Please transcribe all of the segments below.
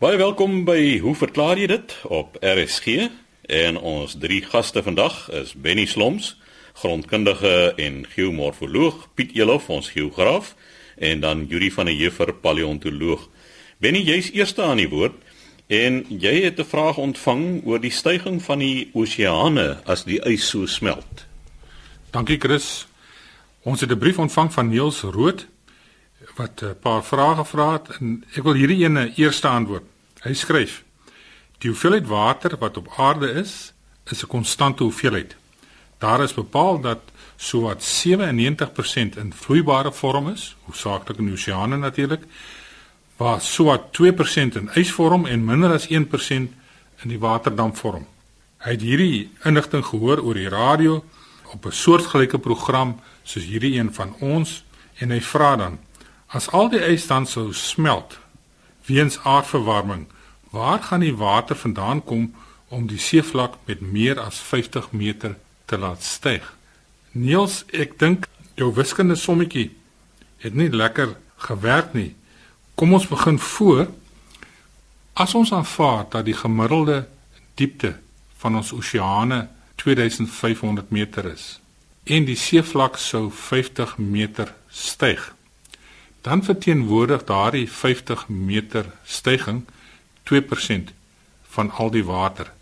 Baie welkom by Hoe verklaar jy dit op RSG? En ons drie gaste vandag is Benny Sloms, grondkundige en geomorfoloog, Piet Elof, ons geograaf, en dan Yuri van der Heever, paleontoloog. Benny, jy's eerste aan die woord en jy het 'n vraag ontvang oor die stygings van die oseane as die ys so smelt. Dankie Chris. Ons het 'n brief ontvang van Niels Rood wat 'n paar vrae gevra het en ek wil hierdie ene eerste antwoord. Hy skryf: Die hoeveelheid water wat op aarde is, is 'n konstante hoeveelheid. Daar is bepaal dat sowat 97% in vloeibare vorm is, hoofsaaklik in die oseane natuurlik, waar sowat 2% in ysvorm en minder as 1% in die waterdampvorm. Hy het hierdie inligting gehoor oor die radio op 'n soortgelyke program soos hierdie een van ons en hy vra dan: As al die ys dan sou smelt weens aardverwarming, waar gaan die water vandaan kom om die seevlak met meer as 50 meter te laat styg? Niels, ek dink jou wiskundige sommetjie het nie lekker gewerk nie. Kom ons begin voor. As ons aanvaar dat die gemiddelde diepte van ons oseane 2500 meter is en die seevlak sou 50 meter styg, dan verteenwoordig daardie 50 meter styging 2% van al die water.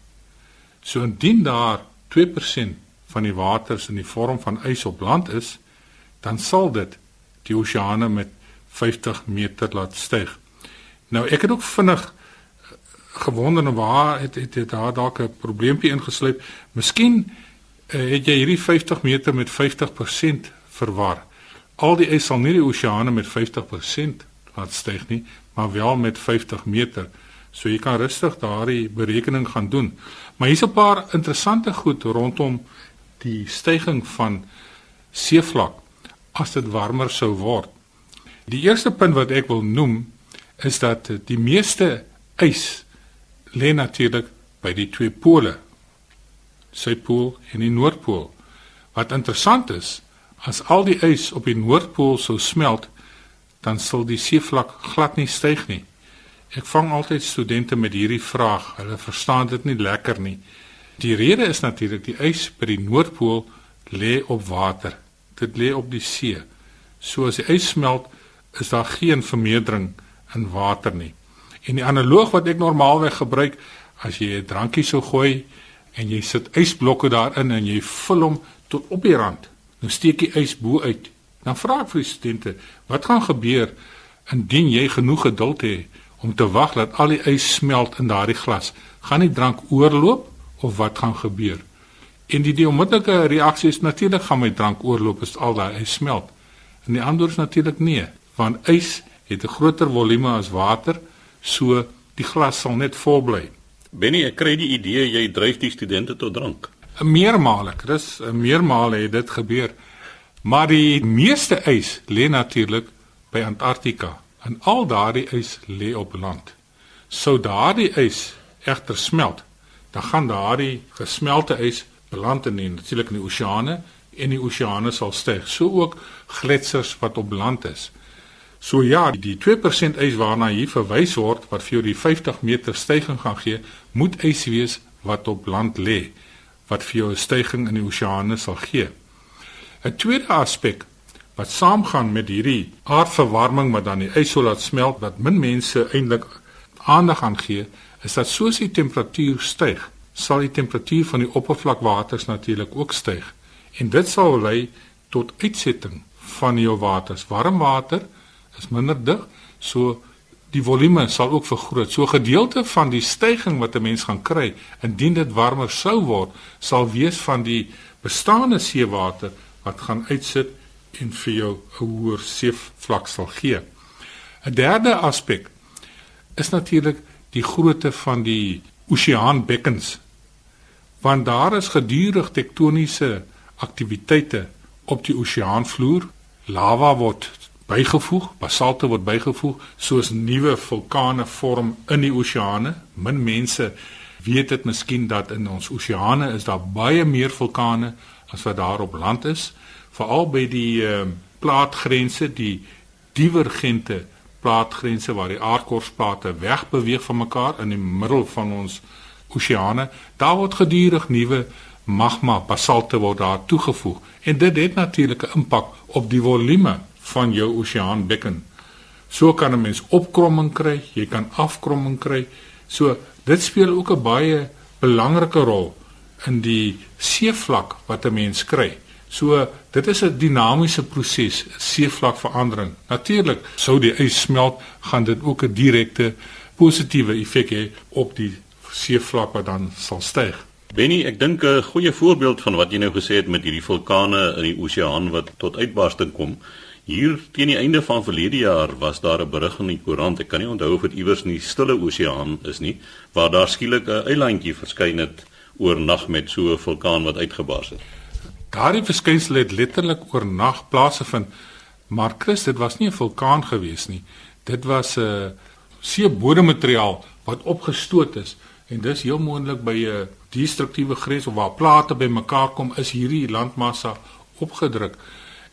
So indien daar 2% van die waters in die vorm van ys op land is, dan sal dit die oseane met 50 meter laat styg. Nou ek het ook vinnig eh, gewonder waar het het, het daar dalk 'n probleempie ingesluip. Miskien uh, het jy hierdie 50 meter met 50% verwar. Al die ys sal nie die oseane met 50% laat styg nie, maar wel met 50 meter. So jy kan rustig daardie berekening gaan doen. Maar hier's 'n paar interessante goed rondom die stygings van seevlak as dit warmer sou word. Die eerste punt wat ek wil noem is dat die meeste ys lê natuurlik by die twee pole. Suidpool en die Noordpool. Wat interessant is, as al die ys op die Noordpool sou smelt, dan sal die seevlak glad nie styg nie. Ek vang altyd studente met hierdie vraag. Hulle verstaan dit nie lekker nie. Die rede is natuurlik die ys by die Noordpool lê op water. Dit lê op die see. So as die ys smelt, is daar geen vermeerdering in water nie. En die analoog wat ek normaalweg gebruik as jy 'n drankie sou gooi en jy sit ysblokke daarin en jy vul hom tot op die rand, nou steek die ys bo uit. Dan vra ek vir die studente, wat gaan gebeur indien jy genoeg geduld het om te wag dat al die ys smelt in daardie glas? Gaan die drank oorloop of wat gaan gebeur? En die, die onmiddellike reaksie is natuurlik gaan my drank oorloop as al daai ys smelt. En die antwoord is natuurlik nee want ys het 'n groter volume as water, so die glas sal net vol bly. Benny, ek kry die idee jy dryf die studente tot drank. 'n Meermale, Chris, 'n meermale het dit gebeur. Maar die meeste ys lê natuurlik by Antarktika en al daardie ys lê op land. Sou daardie ys egter smelt, dan gaan daardie gesmelte ys beland in natuurlik in die oseane en die oseane sal styg. So ook gletsers wat op land is. So ja, die 2% ys waarna hier verwys word wat vir jou die 50 meter stygings gaan gee, moet ys wees wat op land lê wat vir jou 'n stygings in die oseane sal gee. 'n Tweede aspek wat saamgaan met hierdie aardverwarming wat dan die ys sou laat smelt wat min mense eintlik aandag aan gee, is dat soos die temperatuur styg, sal die temperatuur van die oppervlakwaters natuurlik ook styg. En dit sal lei tot uitsetting van jou waters, warm water is minder dig, so die volume sal ook vergroot. So gedeelte van die stygings wat 'n mens gaan kry indien dit warmer sou word, sal wees van die bestaande seewater wat gaan uitsit en vir jou 'n hoër seevlak sal gee. 'n Derde aspek is natuurlik die grootte van die oseaanbekkens. Want daar is gedurig tektoniese aktiwiteite op die oseaanvloer. Lava word bygevoeg, basalte word bygevoeg soos nuwe vulkane vorm in die oseane. Min mense weet dit miskien dat in ons oseane is daar baie meer vulkane as wat daar op land is, veral by die uh, plaatgrense, die divergente plaatgrense waar die aardkorsplate wegbeweeg van mekaar in die middel van ons oseane, daar word gedurig nuwe magma basalte word daar toegevoeg. En dit het natuurlik 'n impak op die volume van jou oseaanbekken. So kan 'n mens opkromming kry, jy kan afkromming kry. So dit speel ook 'n baie belangrike rol in die seevlak wat 'n mens kry. So dit is 'n dinamiese proses, seevlakverandering. Natuurlik, sou die ys smelt, gaan dit ook 'n direkte positiewe effek hê op die seevlak wat dan sal styg. Benny, ek dink 'n goeie voorbeeld van wat jy nou gesê het met hierdie vulkane in die oseaan wat tot uitbarsting kom. Hier teen die einde van verlede jaar was daar 'n berig in die koerant. Ek kan nie onthou of dit iewers in die Stille Oseaan is nie, waar daar skielik 'n eilandjie verskyn het oornag met so 'n vulkaan wat uitgebars het. Daardie verskynsel het letterlik oornag plaasgevind. Maar Chris, dit was nie 'n vulkaan gewees nie. Dit was 'n uh, seebodemmateriaal wat opgestoot is en dis heel moontlik by 'n destruktiewe grens of waar plate bymekaar kom is hierdie landmassa opgedruk.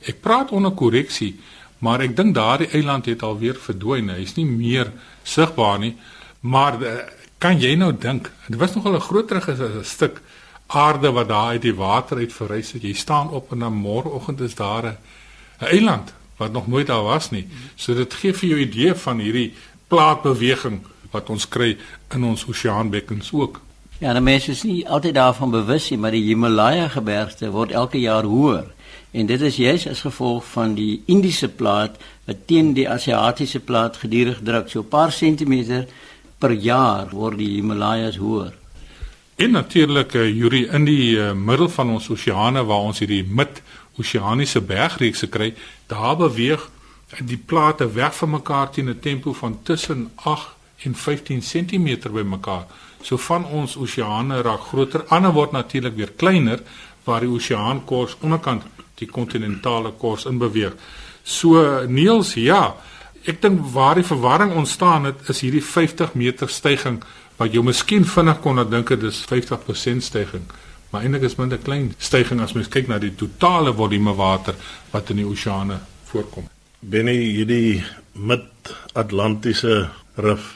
Ek praat onder korreksie, maar ek dink daardie eiland het alweer verdwyn. Hy's nie meer sigbaar nie. Maar uh, kan jy nou dink, dit was nogal 'n groter stuk aarde wat daar uit die water uit verrys het. Jy staan op en dan môreoggend is daar 'n eiland wat nog nooit daar was nie. So dit gee vir jou 'n idee van hierdie plaatbeweging wat ons kry in ons oseaanbekkens ook. Ja, die mense is nie altyd daarvan bewus nie, maar die Himalaya gebergte word elke jaar hoër. En dit is juis as gevolg van die Indiese plaat wat teen die Asiatiese plaat gedurig druk. So 'n paar sentimeter per jaar word die Himalajas hoër. En natuurlik uh, Yuri in die uh, middel van ons oseane waar ons hierdie mid-oseaniese bergreekse kry, daar beweeg die plate weg van mekaar teen 'n tempo van tussen 8 en 15 cm by mekaar. So van ons oseane raak groter, ander word natuurlik weer kleiner waar die oseaankors onderkant die kontinentale kors in beweeg. So Niels, ja, ek dink waar die verwarring ontstaan het is hierdie 50 meter stygings wat jy miskien vinnig kon dink dit is 50% stygings, maar eintlik is minder klein stygings as mens kyk na die totale volume water wat in die oseane voorkom. Binne hierdie mid-Atlantiese rif.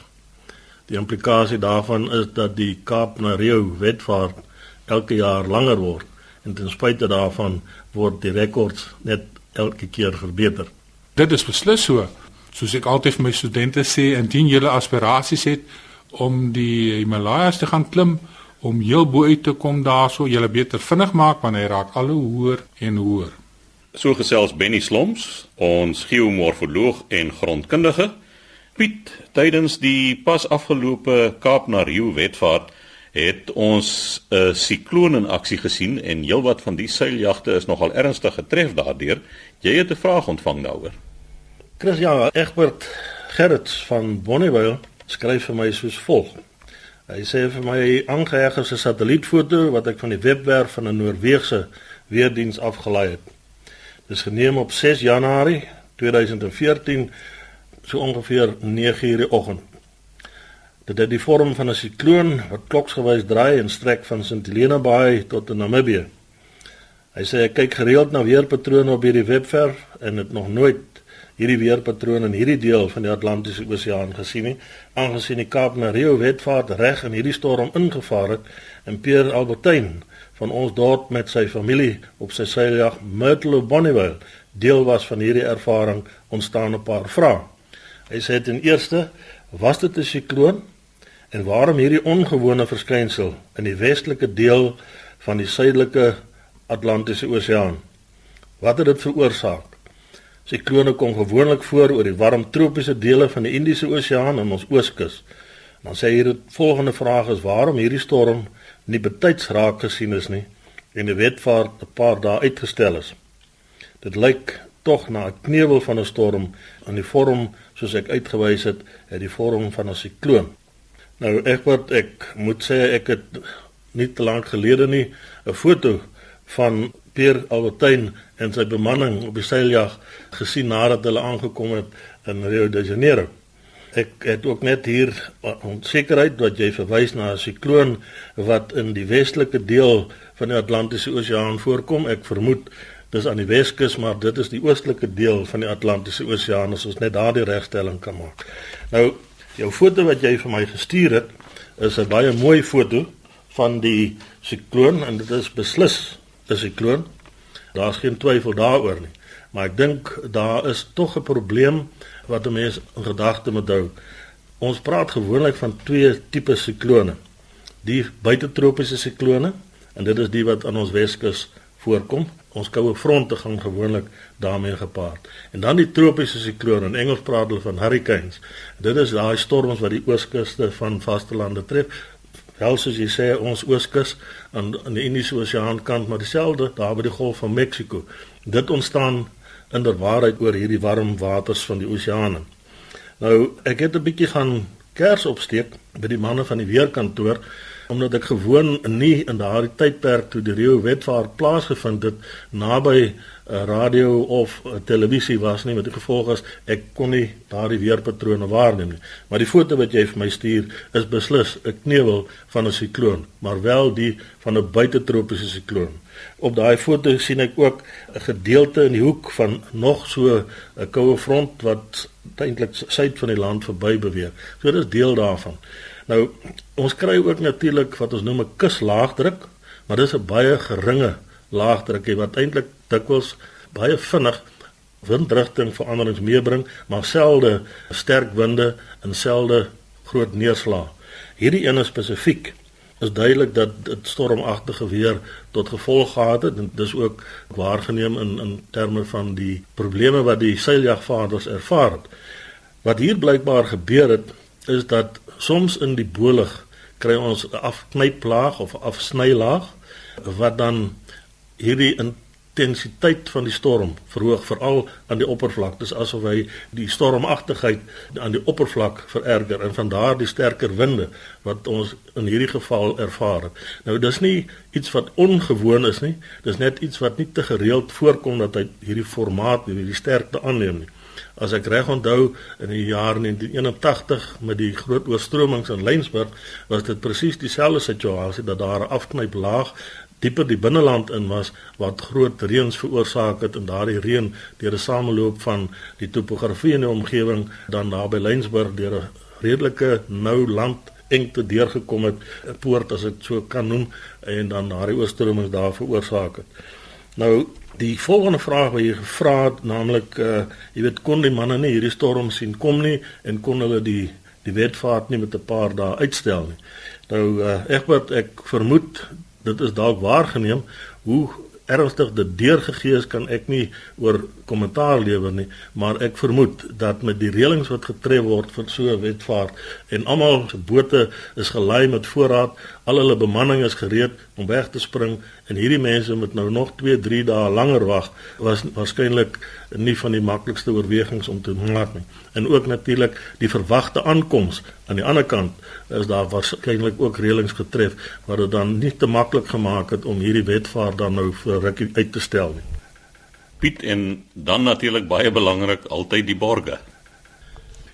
Die implikasie daarvan is dat die Kaap na Rio wetvaart elke jaar langer word en ten spyte daarvan word die rekords net elke keer verbeter. Dit is beslis so. Soos ek altyd vir my studente sê, indien jy aspirasies het om die Himalajas te gaan klim om heel bo uit te kom daarso jy beter vinnig maak want hy raak al hoe hoër en hoër. So gesels Benny Sloms, ons geomorfoloog en grondkundige. Piet, tydens die pas afgelope Kaap na Rio wetvaart het ons 'n sikloon in aksie gesien en heelwat van die seiljagte is nogal ernstig getref daardeur. Jy het 'n vraag ontvang daaroor. Chris ja, Egbert Gerrits van Bonnievale skryf vir my soos volg. Hy sê vir my aangeheg is 'n satellietfoto wat ek van die webwerf van 'n Noorse weerdiens afgelaai het. Dis geneem op 6 Januarie 2014 so ongeveer 9:00 die oggend. Dit het die vorm van 'n sikloon wat kloksgewys draai en strek van St Helena Bay tot in Namibië. Hy sê ek kyk gereeld na weerpatrone op hierdie webwerf en het nog nooit hierdie weerpatroon in hierdie deel van die Atlantiese Oseaan gesien nie, aangesien die Kaap na Rio wetvaart reg in hierdie storm ingevaar het en Pierre Albertyn van ons dorp met sy familie op sy seiljag Myrtle Bonnievale deel was van hierdie ervaring ontstaan 'n paar vrae. Hy sê ten eerste, was dit 'n sikloon en waarom hierdie ongewone verskynsel in die westelike deel van die suidelike Atlantiese Oseaan? Wat het dit veroorsaak? Siklone kom gewoonlik voor oor die warm tropiese dele van die Indiese Oseaan en ons ooskus. Dan sê hier die volgende vraag is waarom hierdie storm nie betyds raak gesien is nie en die wetvaart 'n paar dae uitgestel is. Dit lyk tog na 'n knevel van 'n storm in die vorm soos ek uitgewys het, het die vorm van 'n sikloon. Nou ek wat ek moet sê ek het nie te lank gelede nie 'n foto van Pierre Albertyn en sy bemanning op die seiljag gesien nadat hulle aangekom het in Rio de Janeiro. Ek het ook net hier onsekerheid dat jy verwys na 'n sikloon wat in die westelike deel van die Atlantiese Oseaan voorkom. Ek vermoed dis aan die Weskus, maar dit is die oostelike deel van die Atlantiese Oseaan as ons net daardie regstelling kan maak. Nou, jou foto wat jy vir my gestuur het, is 'n baie mooi foto van die sikloon en dit is beslis 'n sikloon. Daar's geen twyfel daaroor nie. Maar ek dink daar is tog 'n probleem wat 'n mens in gedagte moet hou. Ons praat gewoonlik van twee tipe siklone. Die buitetropiese siklone en dit is die wat aan ons Weskus voorkom. Ons koue fronte gaan gewoonlik daarmee gepaard. En dan die tropiese siklone, in Engels praat hulle van hurricanes. Dit is daai storms wat die ooskuste van vastelande tref. Wel soos jy sê ons ooskus aan aan die Indiese Oseaan kant, maar dieselfde daar by die Golf van Mexiko. Dit ontstaan inderwaarheid oor hierdie warm waters van die oseane. Nou, ek het 'n bietjie gaan kers opsteek by die manne van die weerkantoor omdat ek gewoon nie in daardie tydperk toe die Rio wetvaart plaasgevind het naby 'n uh, radio of uh, televisie was nie met die gevolg as ek kon nie daardie weerpatrone waarneem nie. Maar die foto wat jy vir my stuur is beslis 'n knewel van 'n sikloon, maar wel die van 'n buitetropiese sikloon. Op daai foto sien ek ook 'n gedeelte in die hoek van nog so 'n koue front wat eintlik suid van die land verby beweeg. So dit is deel daarvan. Nou ons kry ook natuurlik wat ons noem 'n kuslaagdruk, maar dis 'n baie geringe laagdruk wat eintlik dikwels baie vinnig windrigting veranderings meebring, maar selde sterk winde en selde groot neerslae. Hierdie een spesifiek is duidelik dat dit stormagtige weer tot gevolg gehad het en dis ook waargeneem in in terme van die probleme wat die seiljagvaarders ervaar het. Wat hier blykbaar gebeur het is dat soms in die bolig kry ons 'n afknyplaag of afsnylaag wat dan hierdie intensiteit van die storm verhoog veral aan die oppervlak. Dis asof hy die stormagtigheid aan die oppervlak vererger en van daar die sterker winde wat ons in hierdie geval ervaar. Nou dis nie iets wat ongewoon is nie. Dis net iets wat nie te gereeld voorkom dat hy hierdie formaat, hierdie sterkte aanneem nie. As ek reg onthou in die jaar 1981 met die groot oorstromings in Lensburg was dit presies dieselfde situasie dat daar 'n afknyp laag dieper die binneland in was wat groot reëns veroorsaak het en daardie reën deur 'n sameloop van die topografie in die omgewing dan daar by Lensburg deur 'n redelike nou land engte deurgekom het 'n poort as ek so kan noem en dan daardie oorstromings daar veroorsaak het. Nou die volgende vraag wat jy gevra het naamlik uh jy weet kon die manne nie hierdie storm sien kom nie en kon hulle die die wetvaart nie met 'n paar dae uitstel nie. Nou uh Egbert ek vermoed dit is dalk waargeneem hoe ernstig dit deurgegee is kan ek nie oor kommentaar lewer nie maar ek vermoed dat met die reëlings wat getref word vir so 'n wetvaart en almal se bote is gelei met voorraad al hulle bemanning is gereed om weg te spring en hierdie mense moet nou nog 2 3 dae langer wag was waarskynlik nie van die maklikste oorwegings om te maak nie en ook natuurlik die verwagte aankoms aan die ander kant is daar waarskynlik ook reëlings getref wat dit dan nie te maklik gemaak het om hierdie wetvaart dan nou vir rukkie uit te stel nie Piet en dan natuurlik baie belangrik altyd die borge.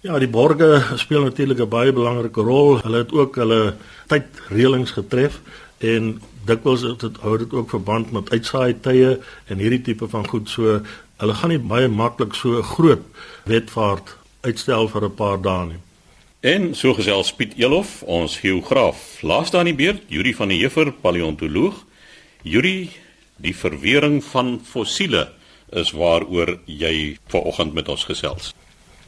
Ja, die borge speel natuurlik 'n baie belangrike rol. Hulle het ook hulle tydreëlings getref en dikwels het dit hou dit ook verband met uitsaai tye en hierdie tipe van goed so hulle gaan nie baie maklik so 'n groot wetvaart uitstel vir 'n paar dae nie. En so gesels Piet Elof, ons geograaf. Laaste aan die beurt, Yuri van der Heever, paleontoloog. Yuri, die verwering van fossiele is waaroor jy vanoggend met ons gesels.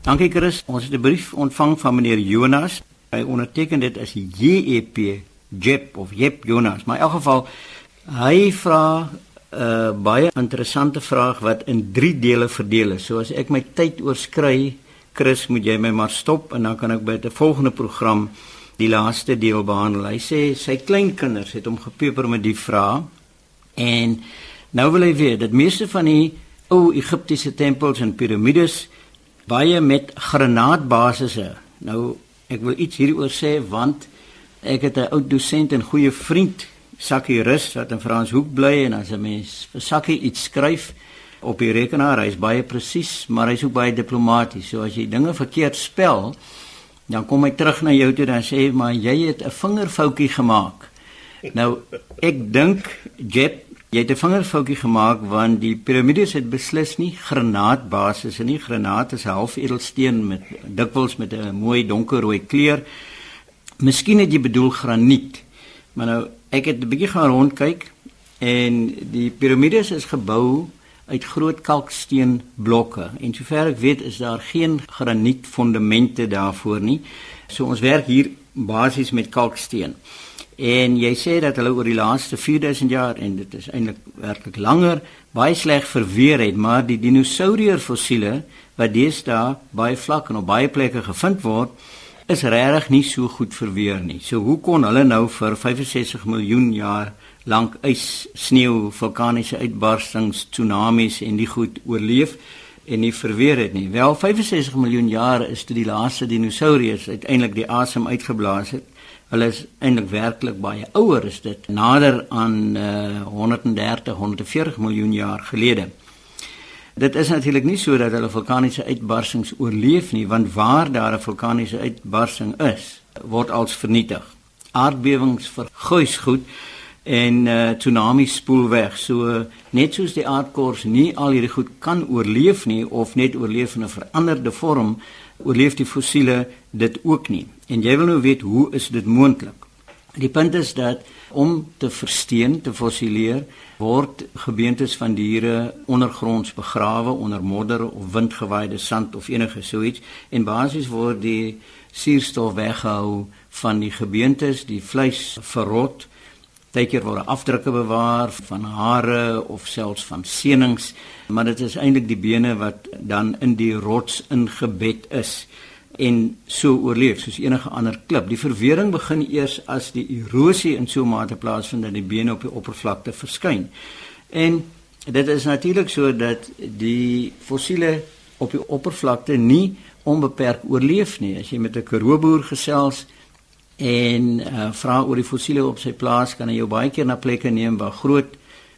Dankie Chris. Ons het 'n brief ontvang van meneer Jonas. Hy onderteken dit as JEP Jep of Jep Jonas. Maar in elk geval hy vra 'n uh, baie interessante vraag wat in 3 dele verdeel is. So as ek my tyd oorskry, Chris, moet jy my maar stop en dan kan ek by 'n volgende program die laaste deel behandel. Hy sê sy kleinkinders het hom gepeper met die vraag en nou wil hy weet dat meeste van die ou Egiptiese tempels en piramides baie met granaatbasisse. Nou ek wil iets hieroor sê want ek het 'n ou dosent en goeie vriend, Sakkie Rus wat in Franshoek bly en as 'n mens vir Sakkie iets skryf op die rekenaar, hy's baie presies, maar hy's ook baie diplomaties. So as jy dinge verkeerd spel, dan kom hy terug na jou toe en sê maar jy het 'n vingerfoutjie gemaak. Nou ek dink Jep Jy het 'n vingerfoutjie gemaak want die piramides het beslis nie granaatbasis nie. Granaat is halfedelsteen met dikwels met 'n mooi donkerrooi kleur. Miskien het jy bedoel graniet. Maar nou ek het 'n bietjie gaan rondkyk en die piramides is gebou uit groot kalksteenblokke en sover ek weet is daar geen granietfondamente daarvoor nie. So ons werk hier basies met kalksteen. En jy sê dat hulle oor die laaste 4000 jaar en dit is eintlik werklik langer baie sleg verweer het, maar die dinosourier fossiele wat deesdae baie vlak en op baie plekke gevind word, is regtig nie so goed verweer nie. So hoe kon hulle nou vir 65 miljoen jaar lank ys, sneeu, vulkaniese uitbarstings, tsunamies en die goed oorleef en nie verweer het nie? Wel 65 miljoen jaar is toe die laaste dinosouriërs uiteindelik die asem uitgeblaas het. Hulle is eintlik werklik baie ouer as dit, nader aan uh, 130, 140 miljoen jaar gelede. Dit is natuurlik nie so dat hulle vulkaniese uitbarstings oorleef nie, want waar daar 'n vulkaniese uitbarsting is, word als vernietig. Aardbewings verguis goed en uh, tsunamies spoel weg. So net soos die aardkors nie al hierdie goed kan oorleef nie of net oorleef in 'n veranderde vorm, oorleef die fossiele dit ook nie. En jy wil nou weet hoe is dit moontlik? Die punt is dat om te versteen, te fossileer, word gebeentes van diere ondergronds begrawe onder modder of windgewaaide sand of enige so iets en basies word die suurstof weggehou van die gebeentes, die vleis verrot. Partykeer word afdrukke bewaar van hare of selfs van senings, maar dit is eintlik die bene wat dan in die rots ingebed is en so oorleef soos enige ander klip. Die verwering begin eers as die erosie in so 'n mate plaasvind dat die bene op die oppervlakte verskyn. En dit is natuurlik so dat die fossiele op die oppervlakte nie onbeperk oorleef nie. As jy met 'n karooboer gesels en uh, vra oor die fossiele op sy plaas, kan hy jou baie keer na plekke neem waar groot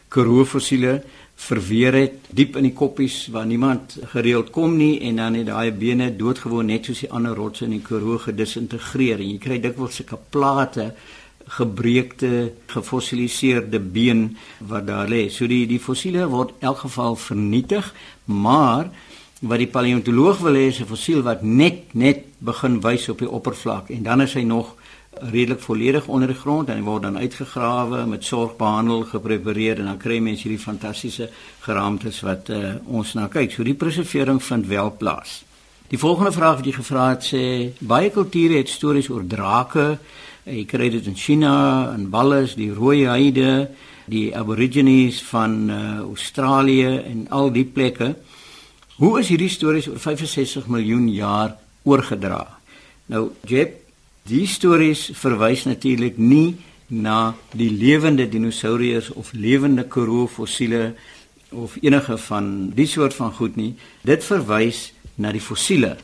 karoo fossiele verweer het diep in die koppies waar niemand gereeld kom nie en dan het daai bene doodgewoon net soos die ander rotse in die Karoo gedisintegreer en jy kry dikwels sulke plate gebreekte gefossiliseerde been wat daar lê. So die die fossiele word in elk geval vernietig, maar wat die paleontoloog wil hê is 'n fossiel wat net net begin wys op die oppervlak en dan is hy nog redelik volledig onder die grond en hy word dan uitgegrawe met sorg behandel, geprepareer en dan kry mense hierdie fantastiese geraamtes wat uh, ons na kyk. So die preservering vind wel plaas. Die volgende vraag wat jy gevra het sê baie kulture het stories oor drake. Jy kry dit in China, in Wallis, die rooi heide, die aborigines van uh, Australië en al die plekke. Hoe is hierdie stories oor 65 miljoen jaar oorgedra? Nou, Jep, Die stories verwys natuurlik nie na die lewende dinosouriërs of lewende koroo fossiele of enige van die soort van goed nie. Dit verwys na die fossiele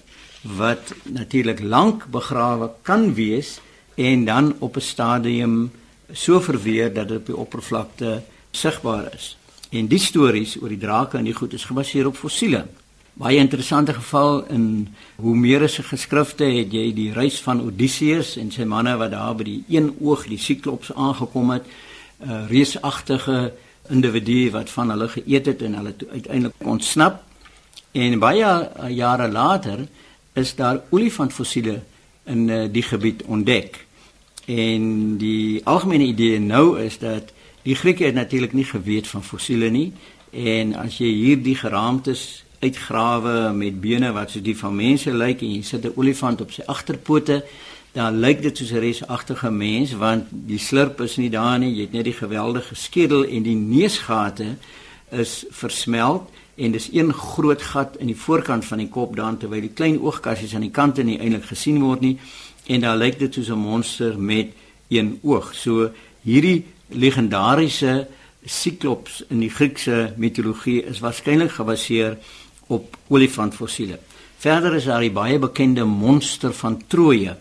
wat natuurlik lank begrawe kan wees en dan op 'n stadium so verweer dat dit op die oppervlakte sigbaar is. En die stories oor die drake en die goed is gebaseer op fossiele baie interessante geval in Homeriese geskrifte het jy die reis van Odysseus en sy manne wat daar by die een oog die siklops aangekom het 'n uh, reusagtige individu wat van hulle geëet het en hulle uiteindelik ontsnap. En baie jare later is daar olifantfossiele in uh, die gebied ontdek. En die algemene idee nou is dat die Grieke het natuurlik nie geweet van fossiele nie. En as jy hierdie geraamtes uitgrawe met bene wat soos die van mense lyk en jy sit 'n olifant op sy agterpote, dan lyk dit soos 'n resagtige mens want die slurp is nie daar nie, jy het net die geweldige skedel en die neusgate is versmelt en dis een groot gat in die voorkant van die kop dan terwyl die klein oogkassies aan die kante nie eintlik gesien word nie en dan lyk dit soos 'n monster met een oog. So hierdie legendariese Siklops in die Griekse mitologie is waarskynlik gebaseer op olifantfossiele. Verder is daar die baie bekende monster van Troje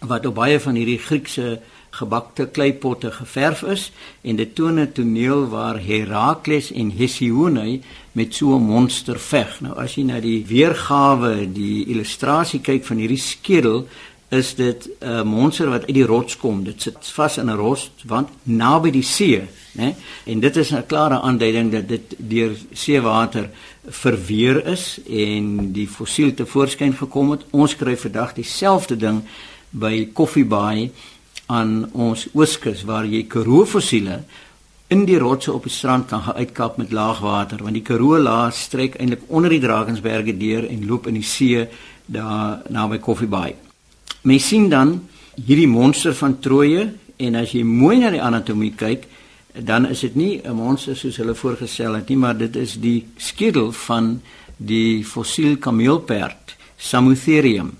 wat op baie van hierdie Griekse gebakte kleipotte geverf is en dit toon 'n toneel waar Herakles en Hesione met so 'n monster veg. Nou as jy na die weergawe, die illustrasie kyk van hierdie skedel, is dit 'n monster wat uit die rots kom. Dit sit vas in 'n rotswand naby die see. né? En dit is 'n klare aanduiding dat dit deur seewater verweer is en die fossiel te voorskyn gekom het. Ons kry vandag dieselfde ding by Coffee Bay aan ons ooskus waar jy Karoo fossiele in die rotse op die strand kan gaan uitkap met laagwater want die Karoo laag strek eintlik onder die Drakensberge deur en loop in die see daar naby Coffee Bay. Mens sien dan hierdie monster van Troje en as jy mooi na die anatomie kyk, dan is dit nie 'n monster soos hulle voorgestel het nie, maar dit is die skedel van die fossiel kameelperd, Samotherium.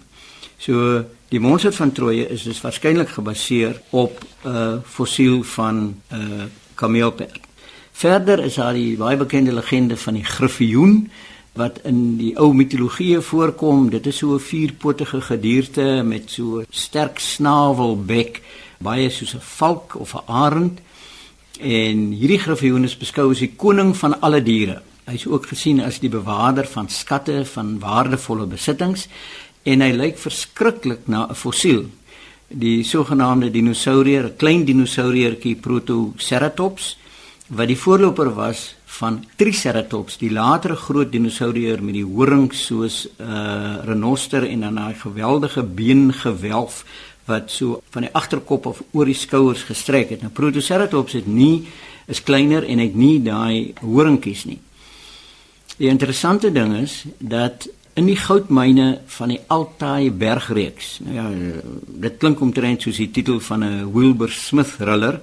So die monster van Troje is dus waarskynlik gebaseer op 'n uh, fossiel van 'n uh, kameelperd. Verder is daar die baie bekende legende van die griffioen wat in die ou mitologie voorkom. Dit is so 'n vierpotige gedierte met so sterk snavelbek, baie soos 'n valk of 'n arend. En hierdie griffioen is beskou as die koning van alle diere. Hy is ook gesien as die bewaarder van skatte van waardevolle besittings en hy lyk verskriklik na 'n fossiel. Die sogenaamde dinosourier, 'n klein dinosouriertjie Protoceratops wat die voorloper was van Triceratops, die latere groot dinosourier met die horings soos 'n uh, renoster en dan 'n geweldige beengewelf wat so van die agterkop of oor die skouers gestrek het. Nou Protoceratops het nie is kleiner en het nie daai horingkies nie. Die interessante ding is dat in die goudmyne van die Altai bergreeks. Nou ja, dit klink omtrent soos die titel van 'n Wilbur Smith thriller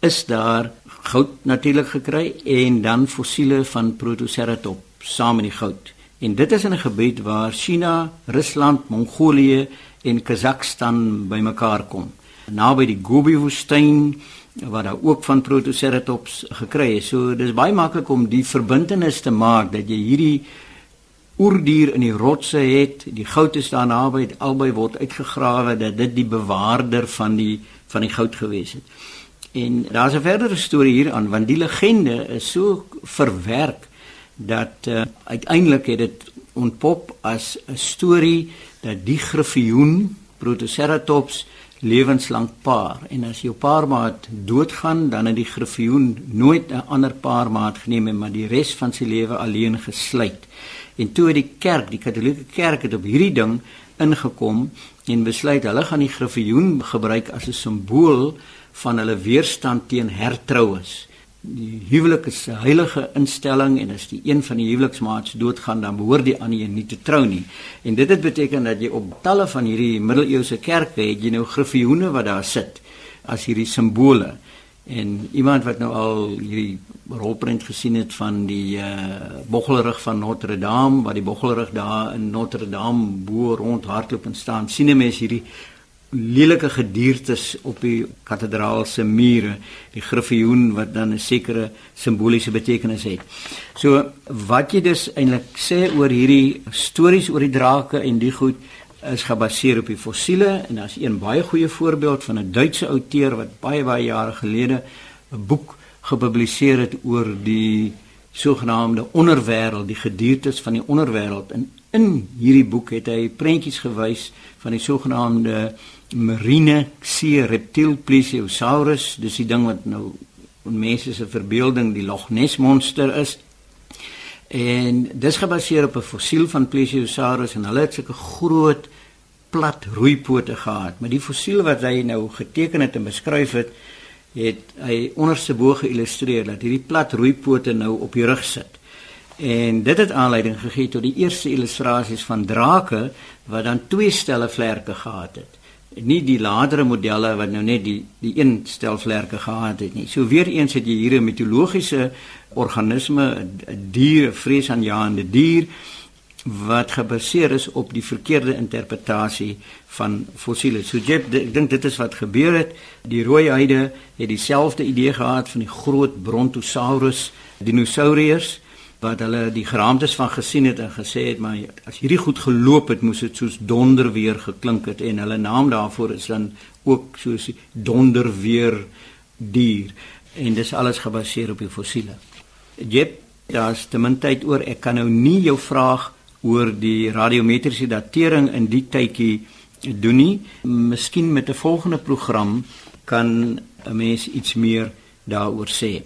is daar goud natuurlik gekry en dan fossiele van Protoceratops saam met die goud. En dit is in 'n gebied waar China, Rusland, Mongolië en Kazakhstan bymekaar kom. Naby die Gobi-woestyn waar daar ook van Protoceratops gekry is. So dis baie maklik om die verbintenis te maak dat jy hierdie oerdier in die rotse het, die goud is daar naby, albei word uitgegrawe dat dit die bewaarder van die van die goud gewees het. En daar's 'n verdere storie hier aan want die legende is so verwerk dat uh, uiteindelik het dit ontpop as 'n storie dat die griffioen Protoceratops lewenslank paar en as jou paarmaat doodgaan dan het die griffioen nooit 'n ander paarmaat geneem en maar die res van sy lewe alleen gesluit. En toe het die kerk, die Katolieke Kerk het op hierdie ding ingekom en besluit hulle gaan die griffioen gebruik as 'n simbool van hulle weerstand teen hertroues. Die huwelik is 'n heilige instelling en as die een van die huweliksmaats doodgaan, dan behoort die ander een nie te trou nie. En dit het beteken dat jy op talle van hierdie middeleeuse kerke het jy nou griffioene wat daar sit as hierdie simbole. En iemand wat nou al hierdie rolprent gesien het van die uh boggelrug van Notre Dame, waar die boggelrug daar in Notre Dame bo rond hardloop en staan, sien 'n mens hierdie lelike gediertes op die kathedraal se mure, die griffioen wat dan 'n sekere simboliese betekenis het. So wat jy dus eintlik sê oor hierdie stories oor die drake en die goed is gebaseer op die fossiele en daar's een baie goeie voorbeeld van 'n Duitse outeur wat baie baie jare gelede 'n boek gepubliseer het oor die sogenaamde onderwêreld, die gediertes van die onderwêreld en in hierdie boek het hy prentjies gewys van die sogenaamde marine see reptiel plesiosaurus dis die ding wat nou mense se verbeelding die Loch Ness monster is. En dis gebaseer op 'n fossiel van plesiosaurus en hulle het sulke groot plat roeipote gehad. Maar die fossiel wat hy nou geteken het en beskryf het het hy onderste bo geillustreer dat hierdie plat roeipote nou op die rug sit. En dit het aanleiding gegee tot die eerste illustrasies van drake wat dan twee stelle vlerke gehad het nie die latere modelle wat nou net die die een stel vlerke gehad het nie. So weer eens het jy hier 'n mitologiese organisme, 'n dier, vreesaanjaende dier wat gebaseer is op die verkeerde interpretasie van fossiele. So jy ek dink dit is wat gebeur het. Die rooi heide het dieselfde idee gehad van die groot Brontosaurus dinosourus wat hulle die geraamtes van gesien het en gesê het maar as hierdie goed geloop het moes dit soos donder weer geklink het en hulle naam daarvoor is dan ook soos donder weer dier en dis alles gebaseer op die fossiele. Jep, daar's te min tyd oor ek kan nou nie jou vraag oor die radiometriese datering in die tydjie doen nie. Miskien met 'n volgende program kan 'n mens iets meer daaroor sê.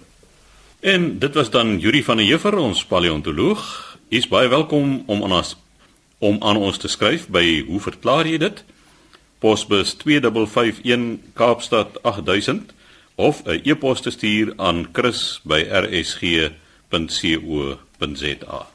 En dit was dan Yuri van der Heever, ons paleontoloog. U is baie welkom om aan ons om aan ons te skryf by hoe verklaar jy dit? Posbus 2551 Kaapstad 8000 of 'n e-pos te stuur aan chris@rsg.co.za.